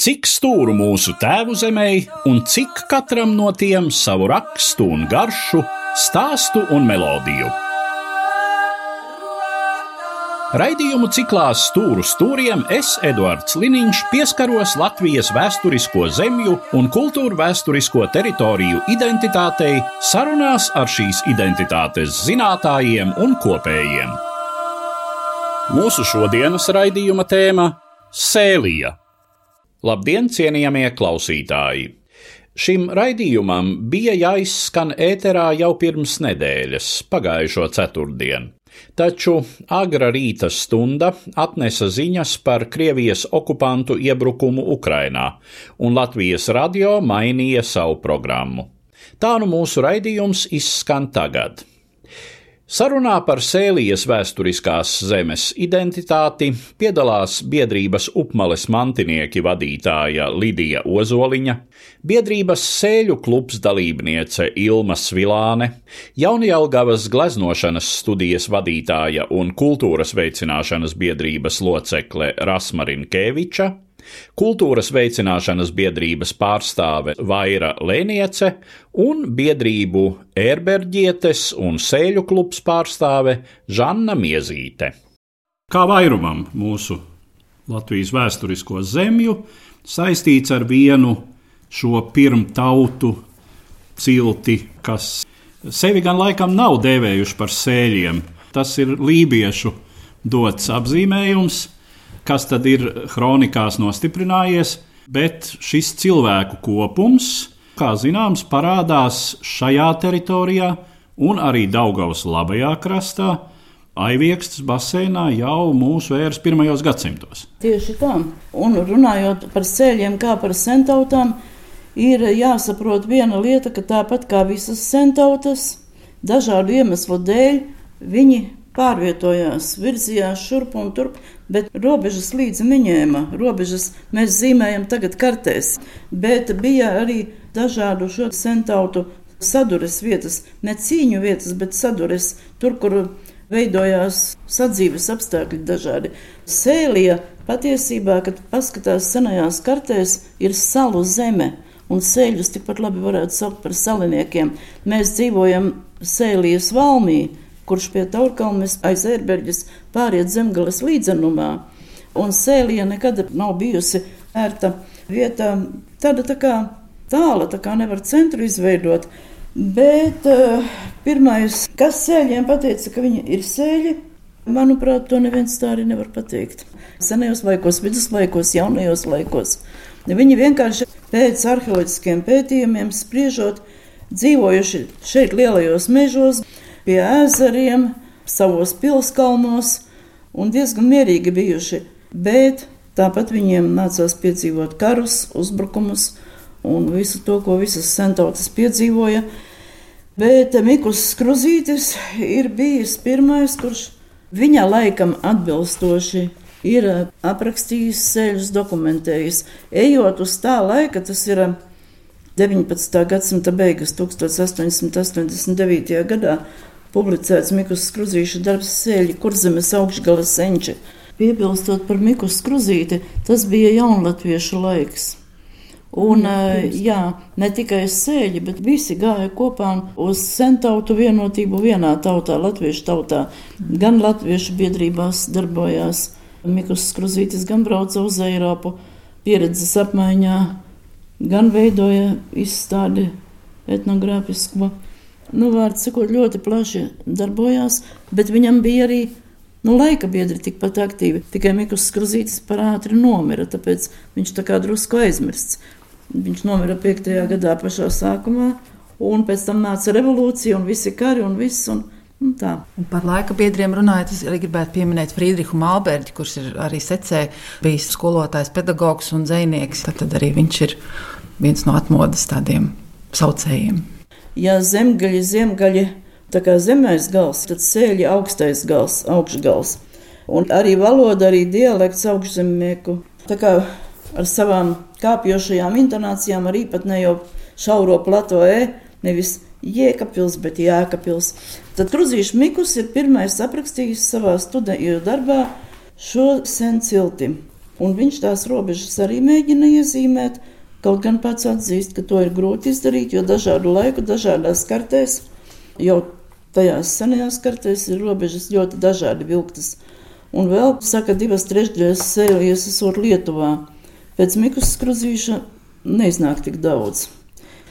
cik stūru mūsu tēvu zemē, un cik katram no tiem savu rakstu un garšu, stāstu un melodiju. Raidījumu ciklā Stūru stūriem es, Eduards Liniņš, pieskaros Latvijas vēsturisko zemju un kultūru vēsturisko teritoriju identitātei sarunās ar šīs identitātes zinātājiem un kopējiem. Mūsu šodienas raidījuma tēma - Sēlija. Labdien, cienījamie klausītāji! Šim raidījumam bija jāizskan ēterā jau pirms nedēļas, pagājušo ceturtdienu. Taču agra rīta stunda atnesa ziņas par Krievijas okupantu iebrukumu Ukrainā, un Latvijas radio mainīja savu programmu. Tā nu mūsu raidījums izskan tagad. Sarunā par Sēlijas vēsturiskās zemes identitāti piedalās biedrības upmales mantinieki vadītāja Lidija Ozoliņa, biedrības Sēļu klubs dalībniece Ilma Svilāne, Jaunjelgavas gleznošanas studijas vadītāja un kultūras veicināšanas biedrības locekle Rasmarina Kēviča, kultūras veicināšanas biedrības pārstāve Vaira Lēniece un biedrību ērberģietes un sēļu klubs pārstāve Žanna Miezīte. Kā vairumam mūsu Latvijas vēsturisko zemju saistīts ar vienu šo pirmtautu cilti, kas sevi gan laikam nav dēvējuši par sēļiem. Tas ir lībiešu dots apzīmējums, kas tad ir kronikās nostiprinājies, bet šis cilvēku kopums, kā zināms, parādās šajā teritorijā un arī Daugavas labajā krastā. Aiviekstas baseinā jau mūsu ēras pirmajos gadsimtos. Tieši tā. Un runājot par ceļiem, kā par sentautām, ir jāsaprot viena lieta, ka tāpat kā visas centautas, dažādu iemeslu dēļ viņi pārvietojās, virzījās šurp un turp, bet robežas līdzi neņēma. Robežas mēs zīmējam tagad kartēs, bet bija arī dažādu šo centautu sadures vietas, ne cīņu vietas, bet sadures tur, kur veidojās sadzīves apstākļi dažādi. Sēlija patiesībā, kad paskatās senajās kartēs, ir salu zeme. Un sēļus tikpat labi varētu saukt par saliniekiem. Mēs dzīvojam Sēlijas valmī, kurš pie Taurkalnes aiz ērberģis pāriet zemgales līdzenumā. Un sēlija nekad nav bijusi ērta vieta, tāda tā kā tāla, tā kā nevar centru izveidot. Bet uh, pirmais, kas sēļiem pateica, ka viņi ir sēļi, manuprāt, to neviens tā arī nevar pateikt. Senajos laikos, viduslaikos, jaunajos laikos. Viņi vienkārši pēc arheoloģiskiem pētījumiem spriežot, dzīvojuši šeit lielajos mežos, pie ezeriem, savos pilskalnos un diezgan mierīgi bijuši. Bet tāpat viņiem nācās piedzīvot karus, uzbrukumus un visu to, ko visas centautas piedzīvoja. Bet Mikls Skruzītis ir bijis pirmais, kurš viņa laikam atbilstoši ir aprakstījis ceļus, dokumentējis. Ejot uz tā laika, tas ir 19. gadsimta beigas, 1889. gadā, publicēts Mikls Skruzīša darbs Sēļi, kurzemes augšgala senči. Piebilstot par Miklu Skruzīti, tas bija jaunlatviešu laiks. Un, jā, ne tikai sēļi, bet visi gāja kopā uz centautu vienotību vienā tautā, latviešu tautā. Gan latviešu biedrībās darbojās Mikls Skruzītis, gan brauca uz Eiropu pieredzes apmaiņā, gan veidoja izstādi etnogrāfisko nu, vārds sakot, ļoti plaši darbojās, bet viņam bija arī nu, laika biedri tikpat aktīvi. Tikai Mikls Skruzītis par ātri nomira, tāpēc viņš tā kā drusku aizmirsts. Viņš nomira 5. gadā pašā sākumā, un pēc tam nāca revolūcija un visi kari un viss. Un, Un tā. un par laika biedriem runājot, es arī gribētu pieminēt Friedrichu Malberģi, kurš ir arī secē bijis skolotājs, pedagogs un dzinieks. Tad, tad arī viņš ir viens no atmodas tādiem saucējiem ja zemgaļi, zemgaļi, tā kā zemais gals, tad sēļi augstais gals, augšgals. Un arī valoda, arī dialekts augšzemnieku. Tā kā ar savām kāpjošajām intonācijām, ar īpatnējo šauro plato e, nevis Jēkabils, bet Jēkabils. Tad Kruzīšs Mikus ir pirmais aprakstījis savā studiju darbā šo sen cilti. Un viņš tās robežas arī mēģina iezīmēt. Kaut gan pats atzīst, ka to ir grūti izdarīt, jo dažādu laiku, dažādās kartēs, jau tajās senajās kartēs ir robežas ļoti dažādi vilktas. Un vēl saka, divas trešdaļas sēlies esot Lietuvā. Pēc Mikus skruzīša neiznāk tik daudz.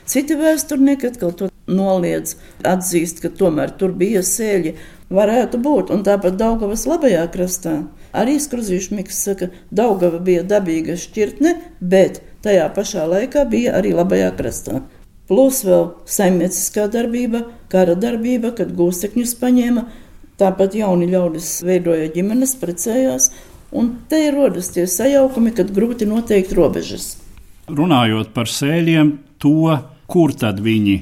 Citi vēsturnieki atkal to noliedz, atzīst, ka tomēr tur bija sēļi. Varētu būt, un tāpat Daugavas labajā krastā. Arī skruzīšu miks saka, Daugava bija dabīga šķirtne, bet tajā pašā laikā bija arī labajā krastā. Plus vēl saimnieciskā darbība, kara darbība, kad gūstekņus paņēma, tāpat jauni ļaudis veidoja ģimenes, precējās, un te ir rodas tie sajaukumi, kad grūti noteikt robežas. Runājot par sēļiem, to, kur tad viņi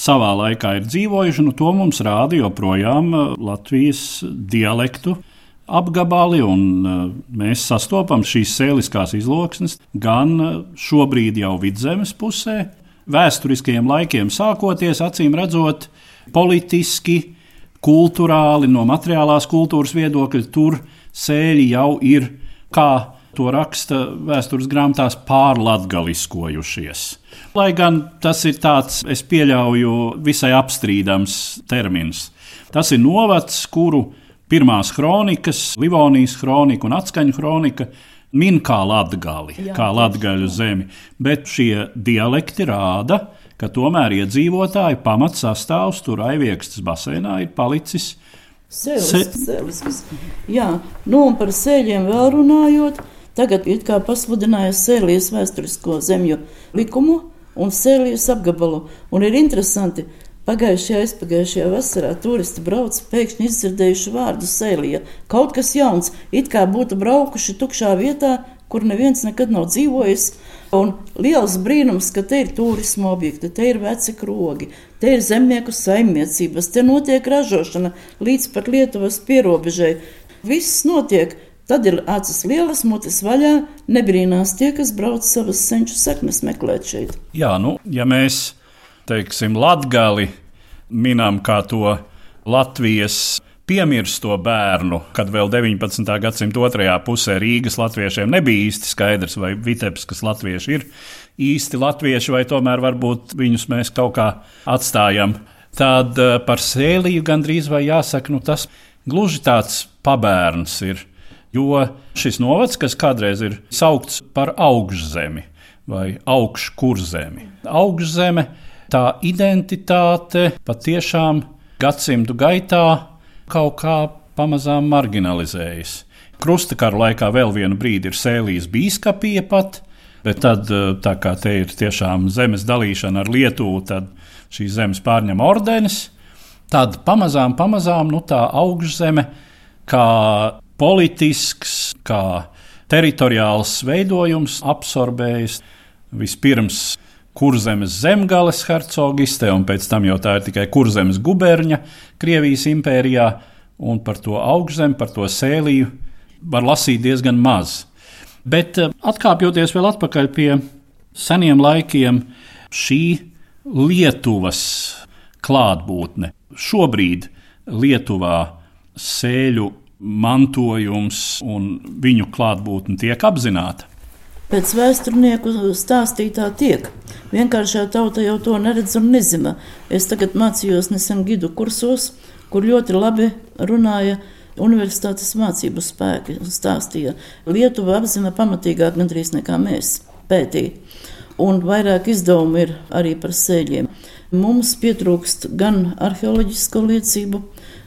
savā laikā ir dzīvojuši, nu to mums rāda joprojām uh, Latvijas dialektu apgabali, un uh, mēs sastopam šīs sēliskās izloksnes gan uh, šobrīd jau vidzemes pusē, vēsturiskajiem laikiem sākoties, acīm redzot, politiski, kultūrāli, no materiālās kultūras viedokļa, tur sēļi jau ir, kā to raksta vēstures grāmatās, pārlatgaliskojušies. Lai gan tas ir tāds, es pieļauju, visai apstrīdams termins. Tas ir novads, kuru pirmās kronikas, Livonijas kronika un atskaņu kronika min kā latgali, Jā, kā latgaļu zemi, bet šie dialekti rāda, ka tomēr iedzīvotāju pamatsastāvs tur aiviekstas basēnā ir palicis. Sēlisks, Se... sēlisks. Jā, nu un par sēļiem vēl runājot, tagad it kā pasludināja sēlijas vēsturisko zemju likumu un sēlijas apgabalu, un ir interesanti, Pagājušajā, aizpagājušajā vasarā turisti brauc, pēkšņi izdzirdējuši vārdu sēlija. Kaut kas jauns, it kā būtu braukuši tukšā vietā, kur neviens nekad nav dzīvojis. Un liels brīnums, ka te ir turisma objekti, te ir veci krogi, te ir zemnieku saimniecības, te notiek ražošana līdz pat Lietuvas pierobežai. Viss notiek. Tad ir acis lielas, mutes vaļā, nebrīnās tie, kas brauc savas senču saknes meklēt šeit. Jā, nu, ja mēs teiksim, latgali minam kā to Latvijas piemirsto bērnu, kad vēl 19. gadsimta otrajā pusē Rīgas latviešiem nebija īsti skaidrs, vai Vitebiskas latvieši ir īsti latvieši, vai tomēr varbūt viņus mēs kaut kā atstājam. Tad eh, par sēliju gandrīz vai jāsaka, nu tas gluži tāds pabērns ir. Jo šis novads, kas kādreiz ir saukts par augšzemi vai augškurzemi, augšzeme tā identitāte patiešām gadsimtu gaitā kaut kā pamazām marginalizējas. Krustakaru laikā vēl vienu brīdi ir sēlījis bīskapija pat, bet tad, eh, tā kā te ir tiešām zemes dalīšana ar Lietuvu, tad šīs zemes pārņem ordenis. Tad pamazām, pamazām nu, tā augšzeme, kā politisks, kā teritoriāls veidojums, absorbējas vispirms Kurzemes zemgales hercogiste, un pēc tam jau tā ir tikai Kurzemes guberņa Krievijas impērijā, un par to augšzemi, par to sēliju var lasīt diezgan maz. Bet eh, atkāpjoties vēl atpakaļ pie seniem laikiem, šī Lietuvas klātbūtne šobrīd Lietuvā sēļu mantojums un viņu klātbūtne tiek apzināta. Pēc vēsturnieku stāstītā tiek. Vienkāršā tauta jau to neredz un nezina. Es tagad mācījos nesen gidu kursos, kur ļoti labi runāja universitātes mācību spēki un stāstīja. Lietuva apzina pamatīgāk gandrīz nekā mēs pētīja. Un vairāk izdevumu ir arī par sēļiem. Mums pietrūkst gan arheoloģisko liecību,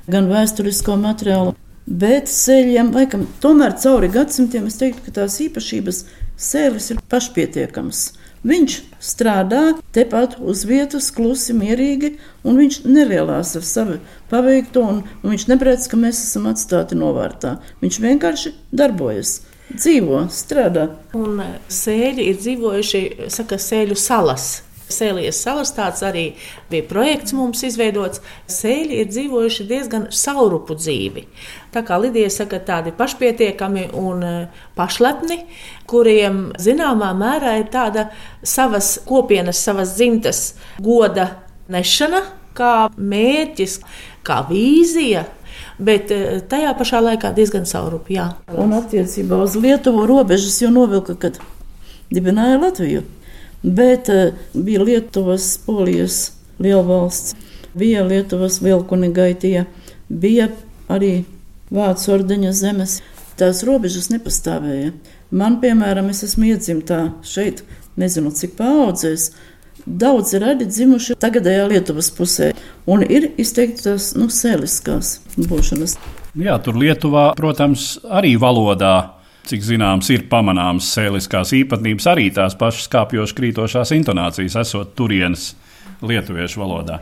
gan vēsturisko materiālu. Bet sēļiem, laikam, tomēr cauri gadsimtiem es teiktu, ka tās īpašības Sēlis ir pašpietiekams. Viņš strādā tepat uz vietas, klusi, mierīgi, un viņš nelielās ar savu paveikto, un, un viņš neprēc, ka mēs esam atstāti novārtā. Viņš vienkārši darbojas. Dzīvo, strādā. Un sēļi ir dzīvojuši, saka, sēļu salas. Sēlijas salas tāds arī bija projekts mums izveidots. Sēļi ir dzīvojuši diezgan saurupu dzīvi. Tā kā Lidija saka, tādi pašpietiekami un e, pašlepni, kuriem zināmā mērā ir tāda savas kopienas, savas dzimtas goda nešana, kā mērķis, kā vīzija bet eh, tajā pašā laikā diezgan saurupi. Jā. Un attiecībā uz Lietuvu robežas jau novilka, kad dibināja Latviju. Bet uh, bija Lietuvas, Polijas lielvalsts, bija Lietuvas vilkunigaitie, bija arī Vācu ordeņa zemes. Tās robežas nepastāvēja. Man, piemēram, es esmu iedzimta šeit, nezinu cik paudzēs. Daudz ir arī dzimuši tagadējā Lietuvas pusē, un ir izteikti tās nu, sēliskās būšanas. Jā, tur Lietuvā, protams, arī valodā cik zināms, ir pamanāmas sēliskās īpatnības, arī tās pašas kāpjošas krītošās intonācijas, esot turienes lietuviešu valodā.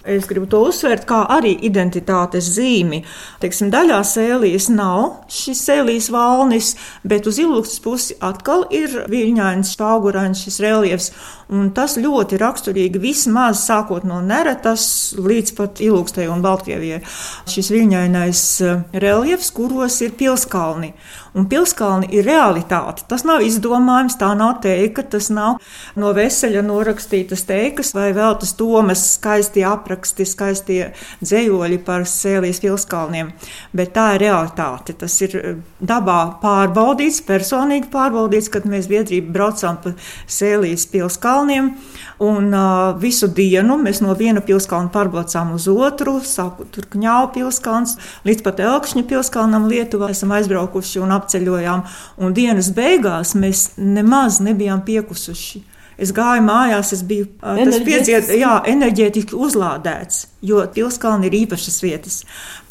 Es gribu to uzsvērt kā arī identitātes zīmi. Teiksim, daļā sēlijas nav šis sēlijas valnis, bet uz ilūkstas pusi atkal ir viļņains, augurains šis reliefs. Un tas ļoti raksturīgi vismaz sākot no Neretas līdz pat Ilūgstai un Baltkrievijai. Šis viļņainais eh, reliefs, kuros ir pilskalni. Un pilskalni ir realitāte. Tas nav izdomājums, tā nav teika, tas nav no veseļa norakstītas teikas vai vēl tas Tomas skaisti apraksti, skaistie dzējoļi par sēlijas pilskalniem. Bet tā ir realitāte. Tas ir eh, dabā pārbaudīts, personīgi pārbaudīts, kad mēs biedrība braucām pa sēlijas pilskalni kalniem. Un uh, visu dienu mēs no viena pilskalna pārbraucām uz otru, sākot ar Kņāvu pilskalnu, līdz pat Elkšņa pilskalnam Lietuvā. Esam aizbraukuši un apceļojām. Un dienas beigās mēs nemaz nebijām piekusuši. Es gāju mājās, es biju piedziet, jā, enerģētiski uzlādēts, jo pilskalni ir īpašas vietas.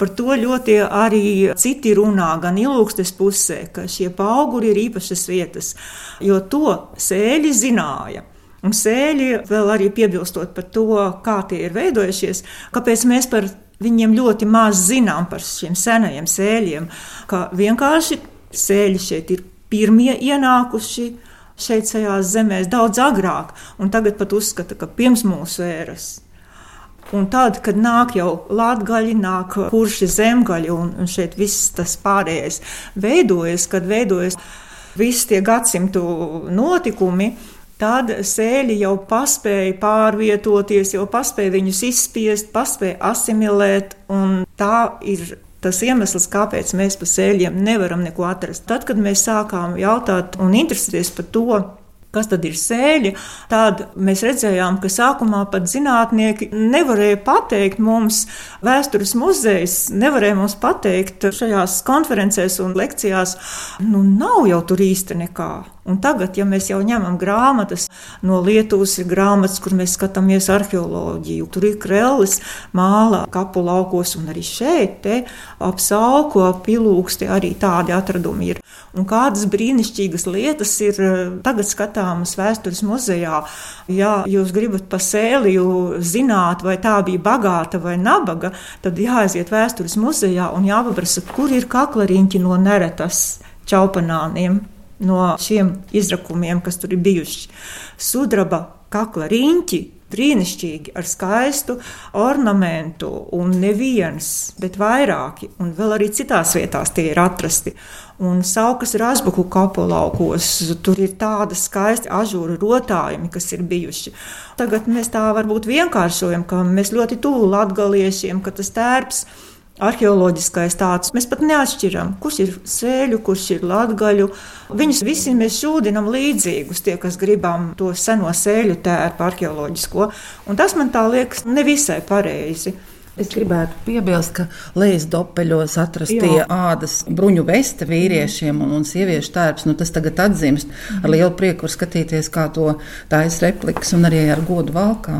Par to ļoti arī citi runā, gan ilūgstes pusē, ka šie auguri ir īpašas vietas, jo to sēļi zināja. Un sēļi vēl arī piebilstot par to, kā tie ir veidojušies, kāpēc mēs par viņiem ļoti maz zinām par šiem senajiem sēļiem, ka vienkārši sēļi šeit ir pirmie ienākuši šeit šajās zemēs daudz agrāk, un tagad pat uzskata, ka pirms mūsu ēras. Un tad, kad nāk jau latgaļi, nāk kurši zemgaļi, un, un šeit viss tas pārējais veidojas, kad veidojas visi tie gadsimtu notikumi, Tad sēļi jau paspēja pārvietoties, jau paspēja viņus izspiest, paspēja asimilēt, un tā ir tas iemesls, kāpēc mēs pa sēļiem nevaram neko atrast. Tad, kad mēs sākām jautāt un interesēties par to, Kas tad ir sēļi? Tad mēs redzējām, ka sākumā pat zinātnieki nevarēja pateikt mums, vēstures muzejs nevarēja mums pateikt šajās konferencēs un lekcijās, nu nav jau tur īsti nekā. Un tagad, ja mēs jau ņemam grāmatas, no Lietuvas ir grāmatas, kur mēs skatāmies arheoloģiju, tur ir krēlis, māla kapu laukos, un arī šeit, te, ap sauku, ap pilūksti, arī tādi atradumi ir. Un kādas brīnišķīgas lietas ir eh, tagad skatāmas vēstures muzejā. Ja jūs gribat pa sēliju zināt, vai tā bija bagāta vai nabaga, tad jāaiziet vēstures muzejā un jāpaprasa, kur ir kaklariņķi no neretas čaupanāniem no šiem izrakumiem, kas tur ir bijuši. Sudraba kakla riņķi brīnišķīgi ar skaistu ornamentu, un neviens, bet vairāki, un vēl arī citās vietās tie ir atrasti. Un saukas razbuku kapolaukos, tur ir tāda skaista ažūra rotājumi, kas ir bijuši. Tagad mēs tā varbūt vienkāršojam, ka mēs ļoti tuvu latgaliešiem, ka tas tērps ir arheoloģiskais tāds. Mēs pat neatšķiram, kurš ir sēļu, kurš ir latgaļu. Viņus visi mēs šūdinam līdzīgus, tie, kas gribam to seno sēļu tērpu arheoloģisko. Un tas man tā liekas nevisai pareizi. Es gribētu piebilst, ka Lejas dopeļos atrastie Jā. ādas bruņu veste vīriešiem un, un sieviešu tērps, nu tas tagad atzīmst. Ar lielu prieku skatīties, kā to taisa replikas un arī ar godu valkā.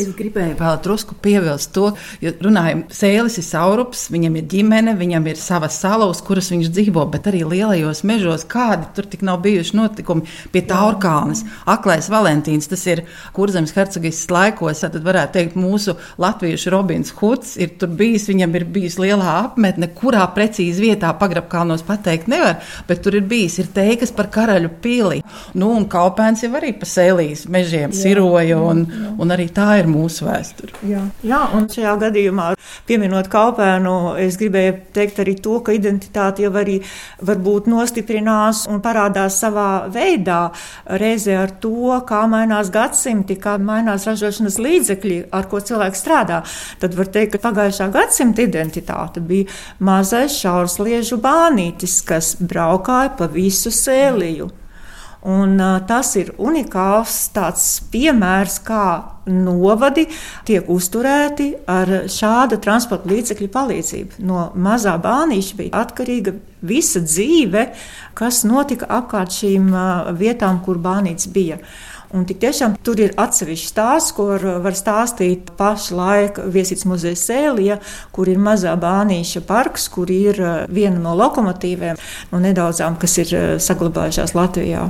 Es gribēju vēl drusku piebilst to, jo runājam, sēles ir saurups, viņam ir ģimene, viņam ir sava sala, uz kuras viņš dzīvo, bet arī lielajos mežos, kādi tur tik nav bijuši notikumi pie Taurkalnes. Aklais Valentīns, tas ir kurzemes hercogistas laikos, tad varētu teikt, mūsu latviešu Robins Huds ir tur bijis, viņam ir bijis lielā apmetne, kurā precīzi vietā pagrabkalnos pateikt nevar, bet tur ir bijis, ir teikas par karaļu pili. Nu, un Kaupēns jau arī pa sēlīs mežiem siroja, un, un arī tā ir ir mūsu vēsture. Jā. Jā, un šajā gadījumā, pieminot kalpēnu, es gribēju teikt arī to, ka identitāte jau arī varbūt nostiprinās un parādās savā veidā, reizē ar to, kā mainās gadsimti, kā mainās ražošanas līdzekļi, ar ko cilvēks strādā. Tad var teikt, ka pagājušā gadsimta identitāte bija mazais šaursliežu bānītis, kas braukāja pa visu sēliju. Un, uh, tas ir unikāls piemērs, kā novadi tiek uzturēti ar šāda transporta līdzekļu palīdzību. No mazā bānīša bija atkarīga visa dzīve, kas notika apkārt šīm uh, vietām, kur bānīts bija. Un tik tiešām tur ir atsevišķs stāsts, ko var stāstīt pašlaik Viesītas muzeja sēlija, kur ir mazā bānīša parks, kur ir viena no lokomotīvēm, no nedaudzām, kas ir saglabājušās Latvijā.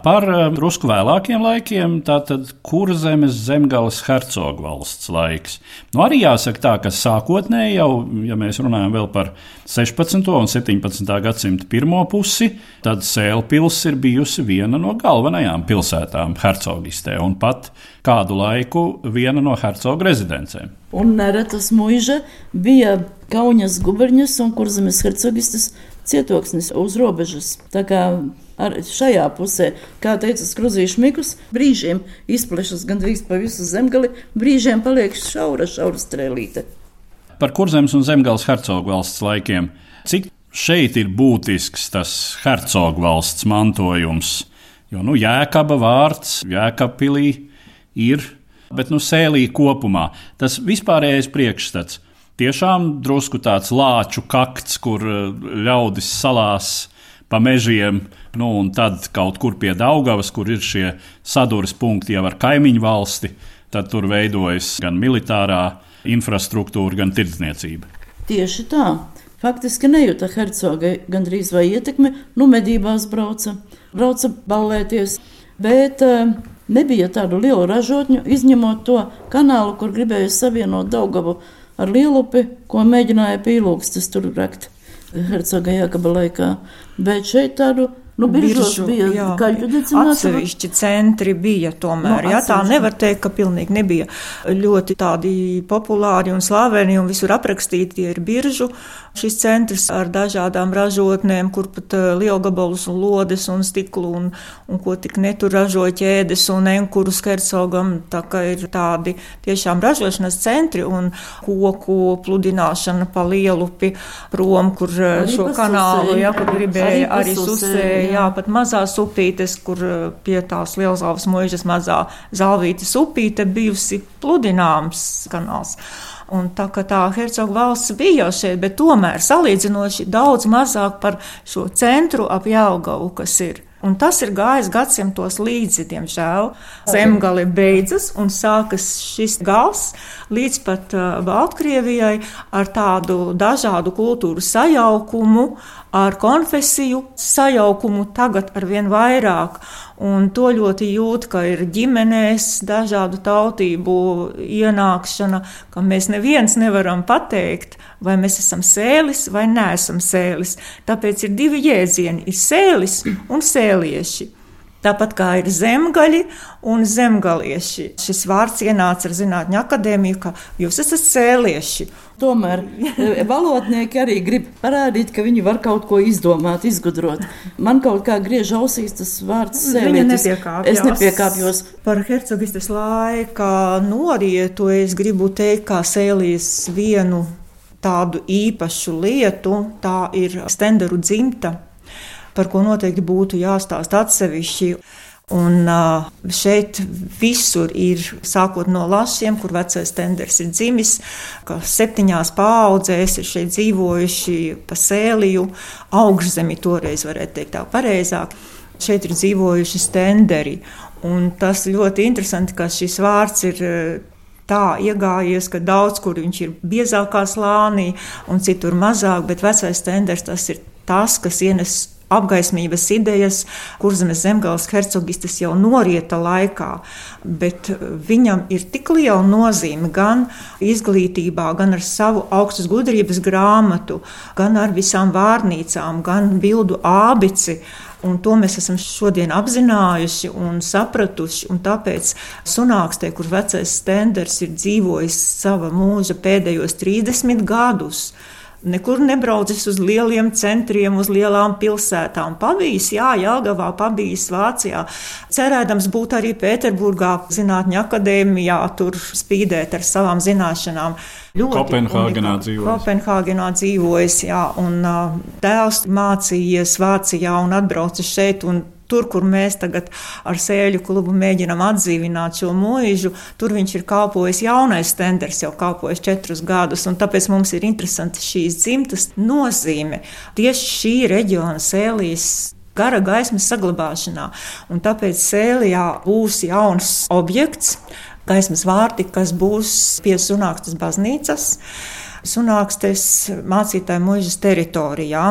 Par eh, drusku vēlākiem laikiem, tātad kurzemes zemgales hercogu valsts laiks. Nu, arī jāsaka tā, ka sākotnēji jau, ja mēs runājam vēl par 16. un 17. gadsimta pirmo pusi, tad Sēlpils ir bijusi viena no galvenajām pilsētām hercogistē un pat kādu laiku viena no hercogu rezidencēm. Un neretas muiža bija Kaunas guberņas un kurzemes hercogistes cietoksnis uz robežas. Arī šajā pusē, kā teica Skruzīša Mikus, brīžiem izplešas gandrīz pa visu zemgali, brīžiem paliek šaura, šaura strēlīte. Par kurzemes un zemgales hercogu valsts laikiem. Cik šeit ir būtisks tas hercogu valsts mantojums? Jo nu, jēkaba vārds jēkapilī ir, bet nu, sēlī kopumā tas vispārējais priekšstats tiešām drusku tāds lāču kakts, kur ļaudis salās pa mežiem, nu, un tad kaut kur pie Daugavas, kur ir šie sadursmes punkti jau ar kaimiņu valsti, tad tur veidojas gan militārā infrastruktūra, gan tirdzniecība. Tieši tā. Faktiski nejūta hercoga gandrīz vai ietekme, nu, medībās brauca, brauca ballēties, bet uh, nebija tādu lielu ražotņu, izņemot to kanālu, kur gribēja savienot Daugavu ar Lielupi, ko mēģināja pīlūgstis tur rakt hercoga Jākaba laikā. Bet šeit tādu Nu, biržu, bija gaļu dedzināšana. Atsevišķi centri bija tomēr. Nu, jā, tā nevar teikt, ka pilnīgi nebija ļoti tādi populāri un slaveni un visur aprakstīti ir biržu. Šis centrs ar dažādām ražotnēm, kur pat uh, lielgabalus un lodes un stiklu un, un ko tik netur ražoja ķēdes un enkuru skercogam, tā kā ir tādi tiešām ražošanas centri un koku pludināšana pa lielupi prom, kur uh, arī šo kanālu, jā, kur gribēja arī, arī susēja jā, pat mazās upītes, kur eh, pie tās lielzāles mūžas mazā zālvītes upīte bijusi pludināms kanāls. Un tā kā tā hercoga valsts bija jau šeit, bet tomēr salīdzinoši daudz mazāk par šo centru ap Jāugavu, kas ir. Un tas ir gājis gadsimtos līdzi, diemžēl. Zemgale beidzas un sākas šis gals līdz pat uh, Baltkrievijai ar tādu dažādu kultūru sajaukumu, ar konfesiju sajaukumu tagad ar vien vairāk. Un to ļoti jūt, ka ir ģimenēs dažādu tautību ienākšana, ka mēs neviens nevaram pateikt, vai mēs esam sēlis vai neesam sēlis. Tāpēc ir divi jēdzieni - ir sēlis un sēlieši. Tāpat kā ir zemgaļi un zemgalieši. Šis vārds ienāca ar Zinātņu akadēmiju, ka jūs esat sēlieši. Tomēr e, valodnieki arī grib parādīt, ka viņi var kaut ko izdomāt, izgudrot. Man kaut kā griež ausīs tas vārds sēlietis. Es nepiekāpjos. Par hercogistes laika norietu es gribu teikt, kā sēlīs vienu tādu īpašu lietu, tā ir stenderu dzimta, par ko noteikti būtu jāstāst atsevišķi. Un šeit visur ir, sākot no lasiem, kur vecais tenders ir dzimis, ka septiņās paudzēs ir šeit dzīvojuši pa sēliju, augšzemi toreiz varētu teikt tā pareizāk. Šeit ir dzīvojuši stenderi. Un tas ļoti interesanti, ka šis vārds ir tā iegājies, ka daudz kur viņš ir biezākā slānī un citur mazāk, bet vecais tenders tas ir tas, kas ienes apgaismības idejas, kurzemes zemgāles hercogistes jau norieta laikā, bet viņam ir tik liela nozīme gan izglītībā, gan ar savu augstas gudrības grāmatu, gan ar visām vārnīcām, gan bildu ābici Un to mēs esam šodien apzinājuši un sapratuši. Un tāpēc Sunākstē, kur vecais stenders ir dzīvojis sava mūža pēdējos 30 gadus, Nekur nebraucis uz lieliem centriem, uz lielām pilsētām. Pabijis, jā, Jālgavā, pabijis Vācijā. Cerēdams būt arī Pēterburgā, Zinātņu akadēmijā, tur spīdēt ar savām zināšanām. Kopenhāgenā dzīvojis. Kopenhāgenā dzīvojis, jā, un dēls mācījies Vācijā un atbraucis šeit. Un Tur, kur mēs tagad ar sēļu klubu mēģinām atdzīvināt šo mūžu, tur viņš ir kalpojis jaunais tenders, jau kalpojis četrus gadus. Tāpēc mums ir interesanti šīs dzimtas nozīme tieši šī reģiona sēlīs gara gaismas saglabāšanā. Un tāpēc sēlijā būs jauns objekts, gaismas vārti, kas būs pie Sunākstas baznīcas. Sunākstes mācītāju mūžas teritorijā.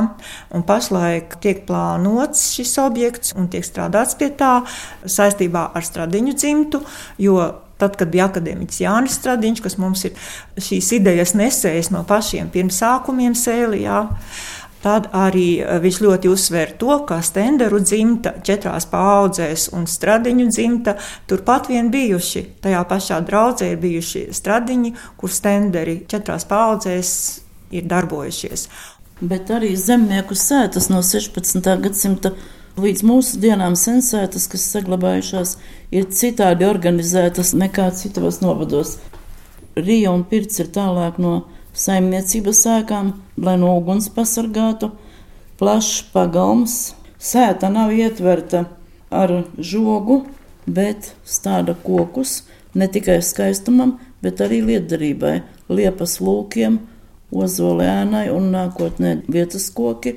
Un pašlaik tiek plānots šis objekts un tiek strādāts pie tā saistībā ar Stradiņu dzimtu, jo Tad, kad bija akadēmiķis Jānis Stradiņš, kas mums ir šīs idejas nesējis no pašiem pirmsākumiem Sēlijā, Tad arī eh, viņš ļoti uzsver to, ka stenderu dzimta četrās paudzēs un stradiņu dzimta turpat vien bijuši. Tajā pašā draudzē ir bijuši stradiņi, kur stenderi četrās paudzēs ir darbojušies. Bet arī zemnieku sētas no 16. gadsimta līdz mūsu dienām sensētas, kas saglabājušās, ir citādi organizētas nekā citos novados. Rija un Pirts ir tālāk no saimniecības sēkām, lai no uguns pasargātu. Plašs pagalms, sēta nav ietverta ar žogu, bet stāda kokus ne tikai skaistumam, bet arī lietderībai, liepas lūkiem, ozolēnai un nākotnē vietas koki,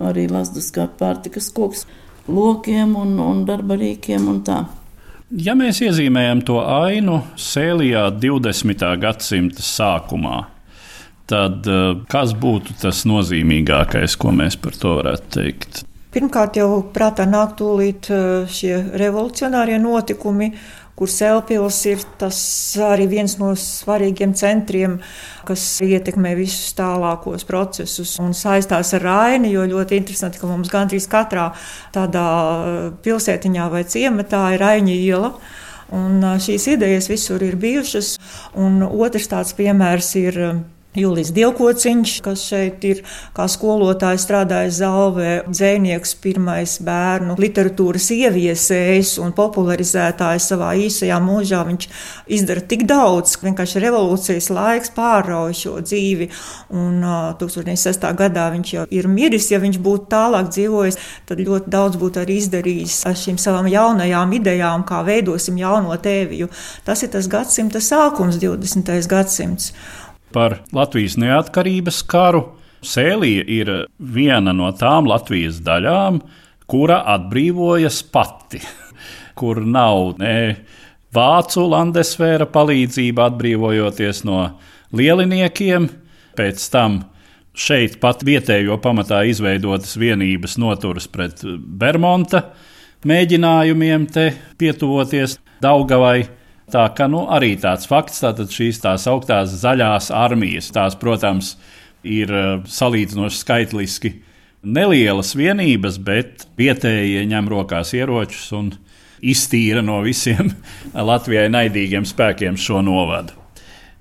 arī lasdas kā pārtikas koks, lokiem un, un darbarīkiem un tā. Ja mēs iezīmējam to ainu sēlijā 20. gadsimta sākumā, tad eh, kas būtu tas nozīmīgākais, ko mēs par to varētu teikt? Pirmkārt, jau prātā nāk tūlīt eh, šie revolucionārie notikumi, kur Sēlpils ir tas arī viens no svarīgiem centriem, kas ietekmē visus tālākos procesus un saistās ar Raini, jo ļoti interesanti, ka mums gandrīz katrā tādā pilsētiņā vai ciematā ir Raņa iela. Un šīs idejas visur ir bijušas, un otrs tāds piemērs ir Jūlijas Dievkociņš, kas šeit ir kā skolotājs strādājis Zalvē, dzēnieks, pirmais bērnu literatūras ieviesējs un popularizētājs savā īsajā mūžā. Viņš izdara tik daudz, ka vienkārši revolūcijas laiks pārrauj šo dzīvi. Un uh, 1906. gadā viņš jau ir miris. Ja viņš būtu tālāk dzīvojis, tad ļoti daudz būtu arī izdarījis ar šīm savām jaunajām idejām, kā veidosim jauno tēviju. Tas ir tas gadsimta sākums, 20. gadsimts par Latvijas neatkarības karu. Sēlija ir viena no tām Latvijas daļām, kura atbrīvojas pati, kur nav ne vācu landesfēra palīdzība atbrīvojoties no lieliniekiem, pēc tam šeit pat vietējo pamatā izveidotas vienības noturas pret Bermonta mēģinājumiem te pietuvoties Daugavai. Tā kā nu, arī tāds fakts, tātad šīs tās augtās zaļās armijas, tās, protams, ir eh, salīdzinoši skaitliski nelielas vienības, bet vietējie ņem rokās ieročus un iztīra no visiem Latvijai naidīgiem spēkiem šo novadu.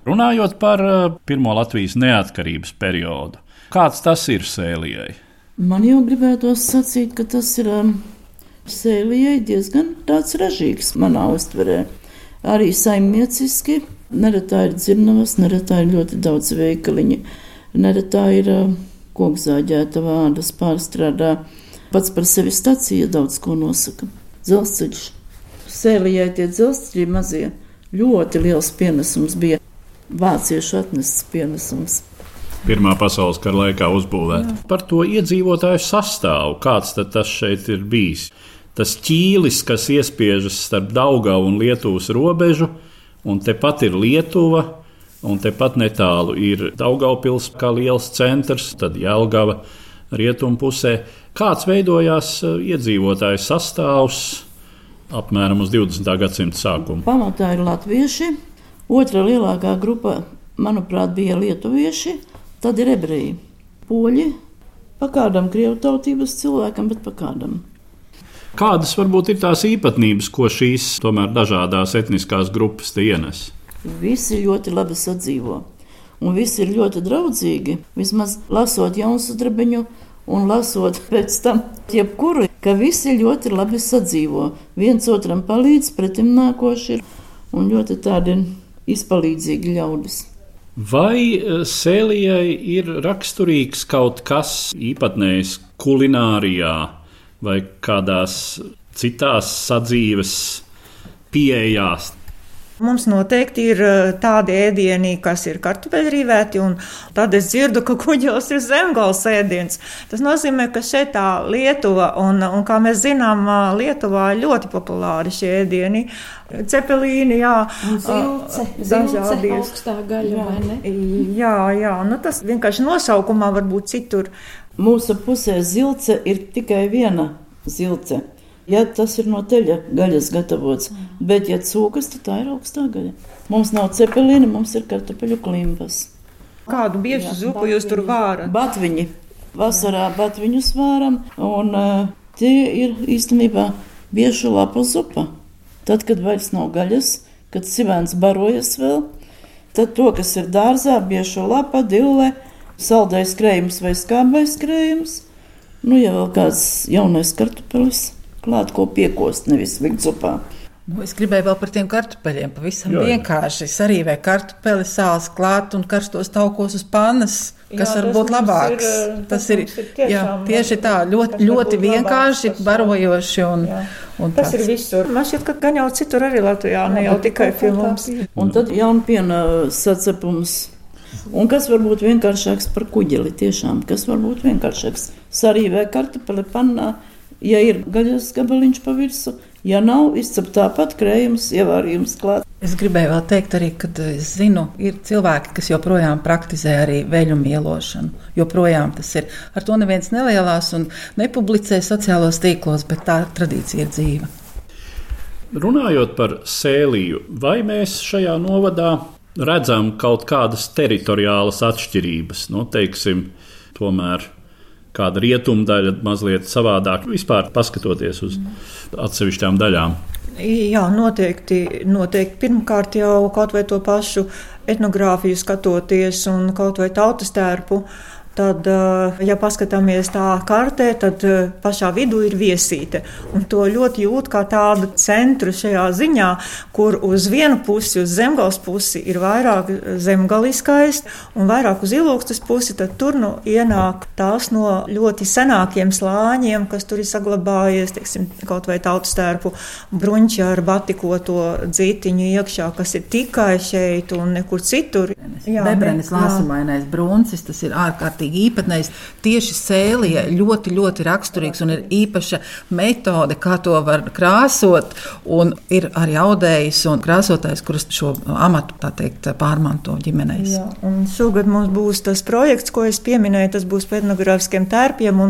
Runājot par eh, pirmo Latvijas neatkarības periodu, kāds tas ir sēlijai? Man jau gribētos sacīt, ka tas ir um, sēlijai diezgan tāds ražīgs manā uztverē arī saimnieciski. Neretā ir dzirnavas, neretā ir ļoti daudz veikaliņu, neretā ir kokzāģēta vārdas pārstrādā. Pats par sevi stacija daudz ko nosaka. Dzelzceļš. Sēlijai tie dzelzceļi mazie ļoti liels pienesums bija. Vāciešu atnests pienesums. Pirmā pasaules kara laikā uzbūvēta. Par to iedzīvotāju sastāvu, kāds tas šeit ir bijis tas ķīlis, kas iespiežas starp Daugavu un Lietuvas robežu, un tepat ir Lietuva, un tepat netālu ir Daugaupils kā liels centrs, tad Jelgava rietumpusē. Kāds veidojās e, iedzīvotāju sastāvs apmēram uz 20. gadsimta sākumu? Pamatā ir latvieši, otra lielākā grupa, manuprāt, bija lietuvieši, tad ir ebreji, poļi, Pa kādam krievu tautības cilvēkam, bet pa kādam. Kādas varbūt ir tās īpatnības, ko šīs tomēr dažādās etniskās grupas ienes? Visi ļoti labi sadzīvo, un visi ir ļoti draudzīgi. Vismaz lasot jaunsudrabiņu un lasot pēc tam jebkuru, ka visi ļoti labi sadzīvo. Viens otram palīdz, pretim nākoši ir un ļoti tādi izpalīdzīgi ļaudis. Vai eh, sēlijai ir raksturīgs kaut kas īpatnējs kulinārijā vai kādās citās sadzīves pieejās? Mums noteikti ir eh, tādi ēdieni, kas ir kartupeļrīvēti, un tad es dzirdu, ka kuģos ir zemgals ēdiens. Tas nozīmē, ka šeit tā Lietuva, un, un kā mēs zinām, Lietuvā ir ļoti populāri šie ēdieni. Cepelīni, jā, zilce, zilce augstā gaļa, jā, vai ne? Jā, jā, nu tas vienkārši nosaukumā varbūt citur. Mūsu pusē zilce ir tikai viena zilce. Ja tas ir no teļa gaļas gatavots, bet, ja cūkas, tad tā ir augstā gaļa. Mums nav cepelīna, mums ir kartupeļu klimpas. Kādu biežu zupu jūs tur vārat? Batviņi. Vasarā batviņus vāram, un uh, tie ir īstenībā biežu lapu zupa. Tad, kad vairs nav gaļas, kad sivēns barojas vēl, tad to, kas ir dārzā, biežu lapa, dille, saldais krējums vai skābais krējums, nu, ja vēl kāds jaunais kartupelis klāt, ko piekost, nevis likt zupā. Nu, es gribēju vēl par tiem kartupeļiem. Pavisam jā, jā. vienkārši sarīvē kartupeļu sāls klāt un karstos taukos uz pannas, kas jā, var būt labāks. Ir, tas, tas ir, ir jā, tieši tā, ļoti, ļoti vienkārši, labāks, barojoši. Un, jā. un tas tāds. ir visur. Man šķiet, ka gan jau citur arī Latvijā, ne jau tikai mums. Un tad jaunpiena sacepums. Un kas var būt vienkāršāks par kuģeli tiešām? Kas var būt vienkāršāks? Sarīvē kartupeli pannā ja ir gaļas gabaliņš pa virsmu. Ja nav, izcep tāpat krējums, ievārījums klāt. Es gribēju vēl teikt, arī, ka es zinu, ir cilvēki, kas joprojām praktizē arī veļu mīlošanu. Joprojām tas ir. Ar to neviens nelielās un nepublicē sociālos tīklos, bet tā tradīcija ir dzīva. Runājot par sēliju, vai mēs šajā novadā redzam kaut kādas teritoriālas atšķirības? Nu, teiksim, tomēr kāda rietumdaļa mazliet savādāk, vispār paskatoties uz atsevišķām daļām. Jā, noteikti, noteikti. Pirmkārt, jau kaut vai to pašu etnogrāfiju skatoties un kaut vai tautas tērpu. Uh, Tad, eh, ja paskatāmies tā kartē, tad eh, pašā vidū ir viesīte. Un to ļoti jūt kā tādu centru šajā ziņā, kur uz vienu pusi, uz zemgals pusi, ir vairāk zemgaliskais un vairāk uz ilūgstas pusi, tad tur nu ienāk tās no ļoti senākiem slāņiem, kas tur ir saglabājies, teiksim, kaut vai tautas tērpu bruņķi ar batikoto dzītiņu iekšā, kas ir tikai šeit un nekur citur. Jā, Bebrenes lāsumainais bruncis, tas ir ārkārtīgi ārkārtīgi īpatnējs. Tieši sēlija ļoti, ļoti raksturīgs un ir īpaša metode, kā to var krāsot. Ir arī audējs un krāsotājs, kurš šo amatu teikt, pārmanto ģimenēs. Jā, šogad mums būs tas projekts, ko es pieminēju, tas būs etnogrāfiskiem tērpiem,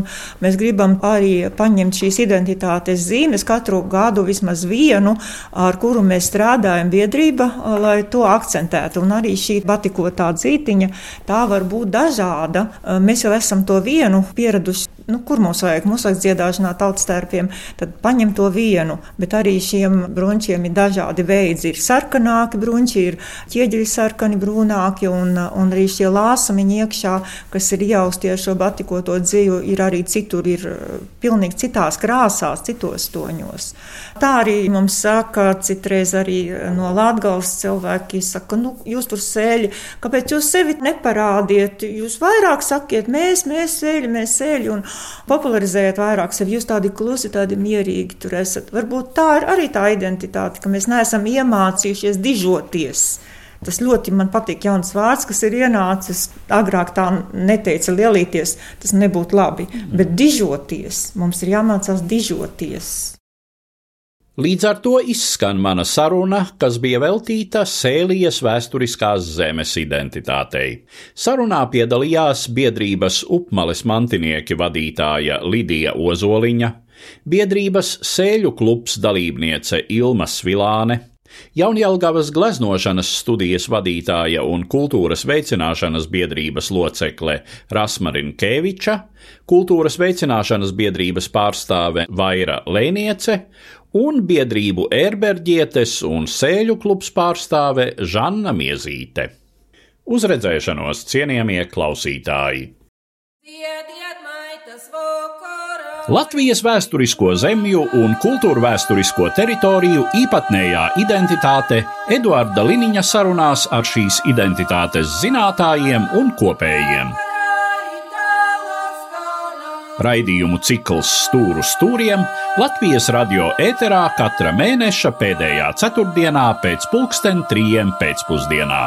mēs gribam arī paņemt šīs identitātes zīmes katru gadu vismaz vienu, ar kuru mēs strādājam biedrība, lai to akcentētu. Un arī šī batikotā dzītiņa, tā var būt dažāda. Mēs jau esam to vienu pieraduši nu, kur mums vajag, mums vajag dziedāšanā tautas tērpiem, tad paņem to vienu, bet arī šiem brunčiem ir dažādi veidi. Ir sarkanāki brunči, ir ķieģeļi sarkani, brūnāki, un, un arī šie lāsamiņi iekšā, kas ir iejausti ar šo batikoto dzīvu, ir arī citur, ir uh, pilnīgi citās krāsās, citos toņos. Tā arī mums saka, citreiz arī no Latgales cilvēki saka, nu, jūs tur sēļi, kāpēc jūs sevi neparādiet, jūs vairāk sakiet, mēs, mēs sēļi, mēs sēļi, un popularizējat vairāk sevi. Jūs tādi klusi, tādi mierīgi tur esat. Varbūt tā ir arī tā identitāte, ka mēs neesam iemācījušies dižoties. Tas ļoti man patīk, jauns vārds, kas ir ienācis. Agrāk tā neteica lielīties, tas nebūtu labi. Bet dižoties, mums ir jāmācās dižoties. Līdz ar to izskan mana saruna, kas bija veltīta Sēlijas vēsturiskās zemes identitātei. Sarunā piedalījās biedrības upmales mantinieki vadītāja Lidija Ozoliņa, biedrības Sēļu klubs dalībniece Ilma Svilāne, Jaunjelgavas gleznošanas studijas vadītāja un kultūras veicināšanas biedrības locekle Rasma Rinkeviča, kultūras veicināšanas biedrības pārstāve Vaira Lēniece un biedrību ērberģietes un sēļu klubs pārstāve Žanna Miezīte. Uz redzēšanos, cienījamie klausītāji! Maitas vokorā! Latvijas vēsturisko zemju un kultūra vēsturisko teritoriju īpatnējā identitāte Eduarda Liniņa sarunās ar šīs identitātes zinātājiem un kopējiem. Raidījumu cikls Stūru stūriem Latvijas radio ēterā katra mēneša pēdējā ceturtdienā pēc pulksten trijiem pēcpusdienā.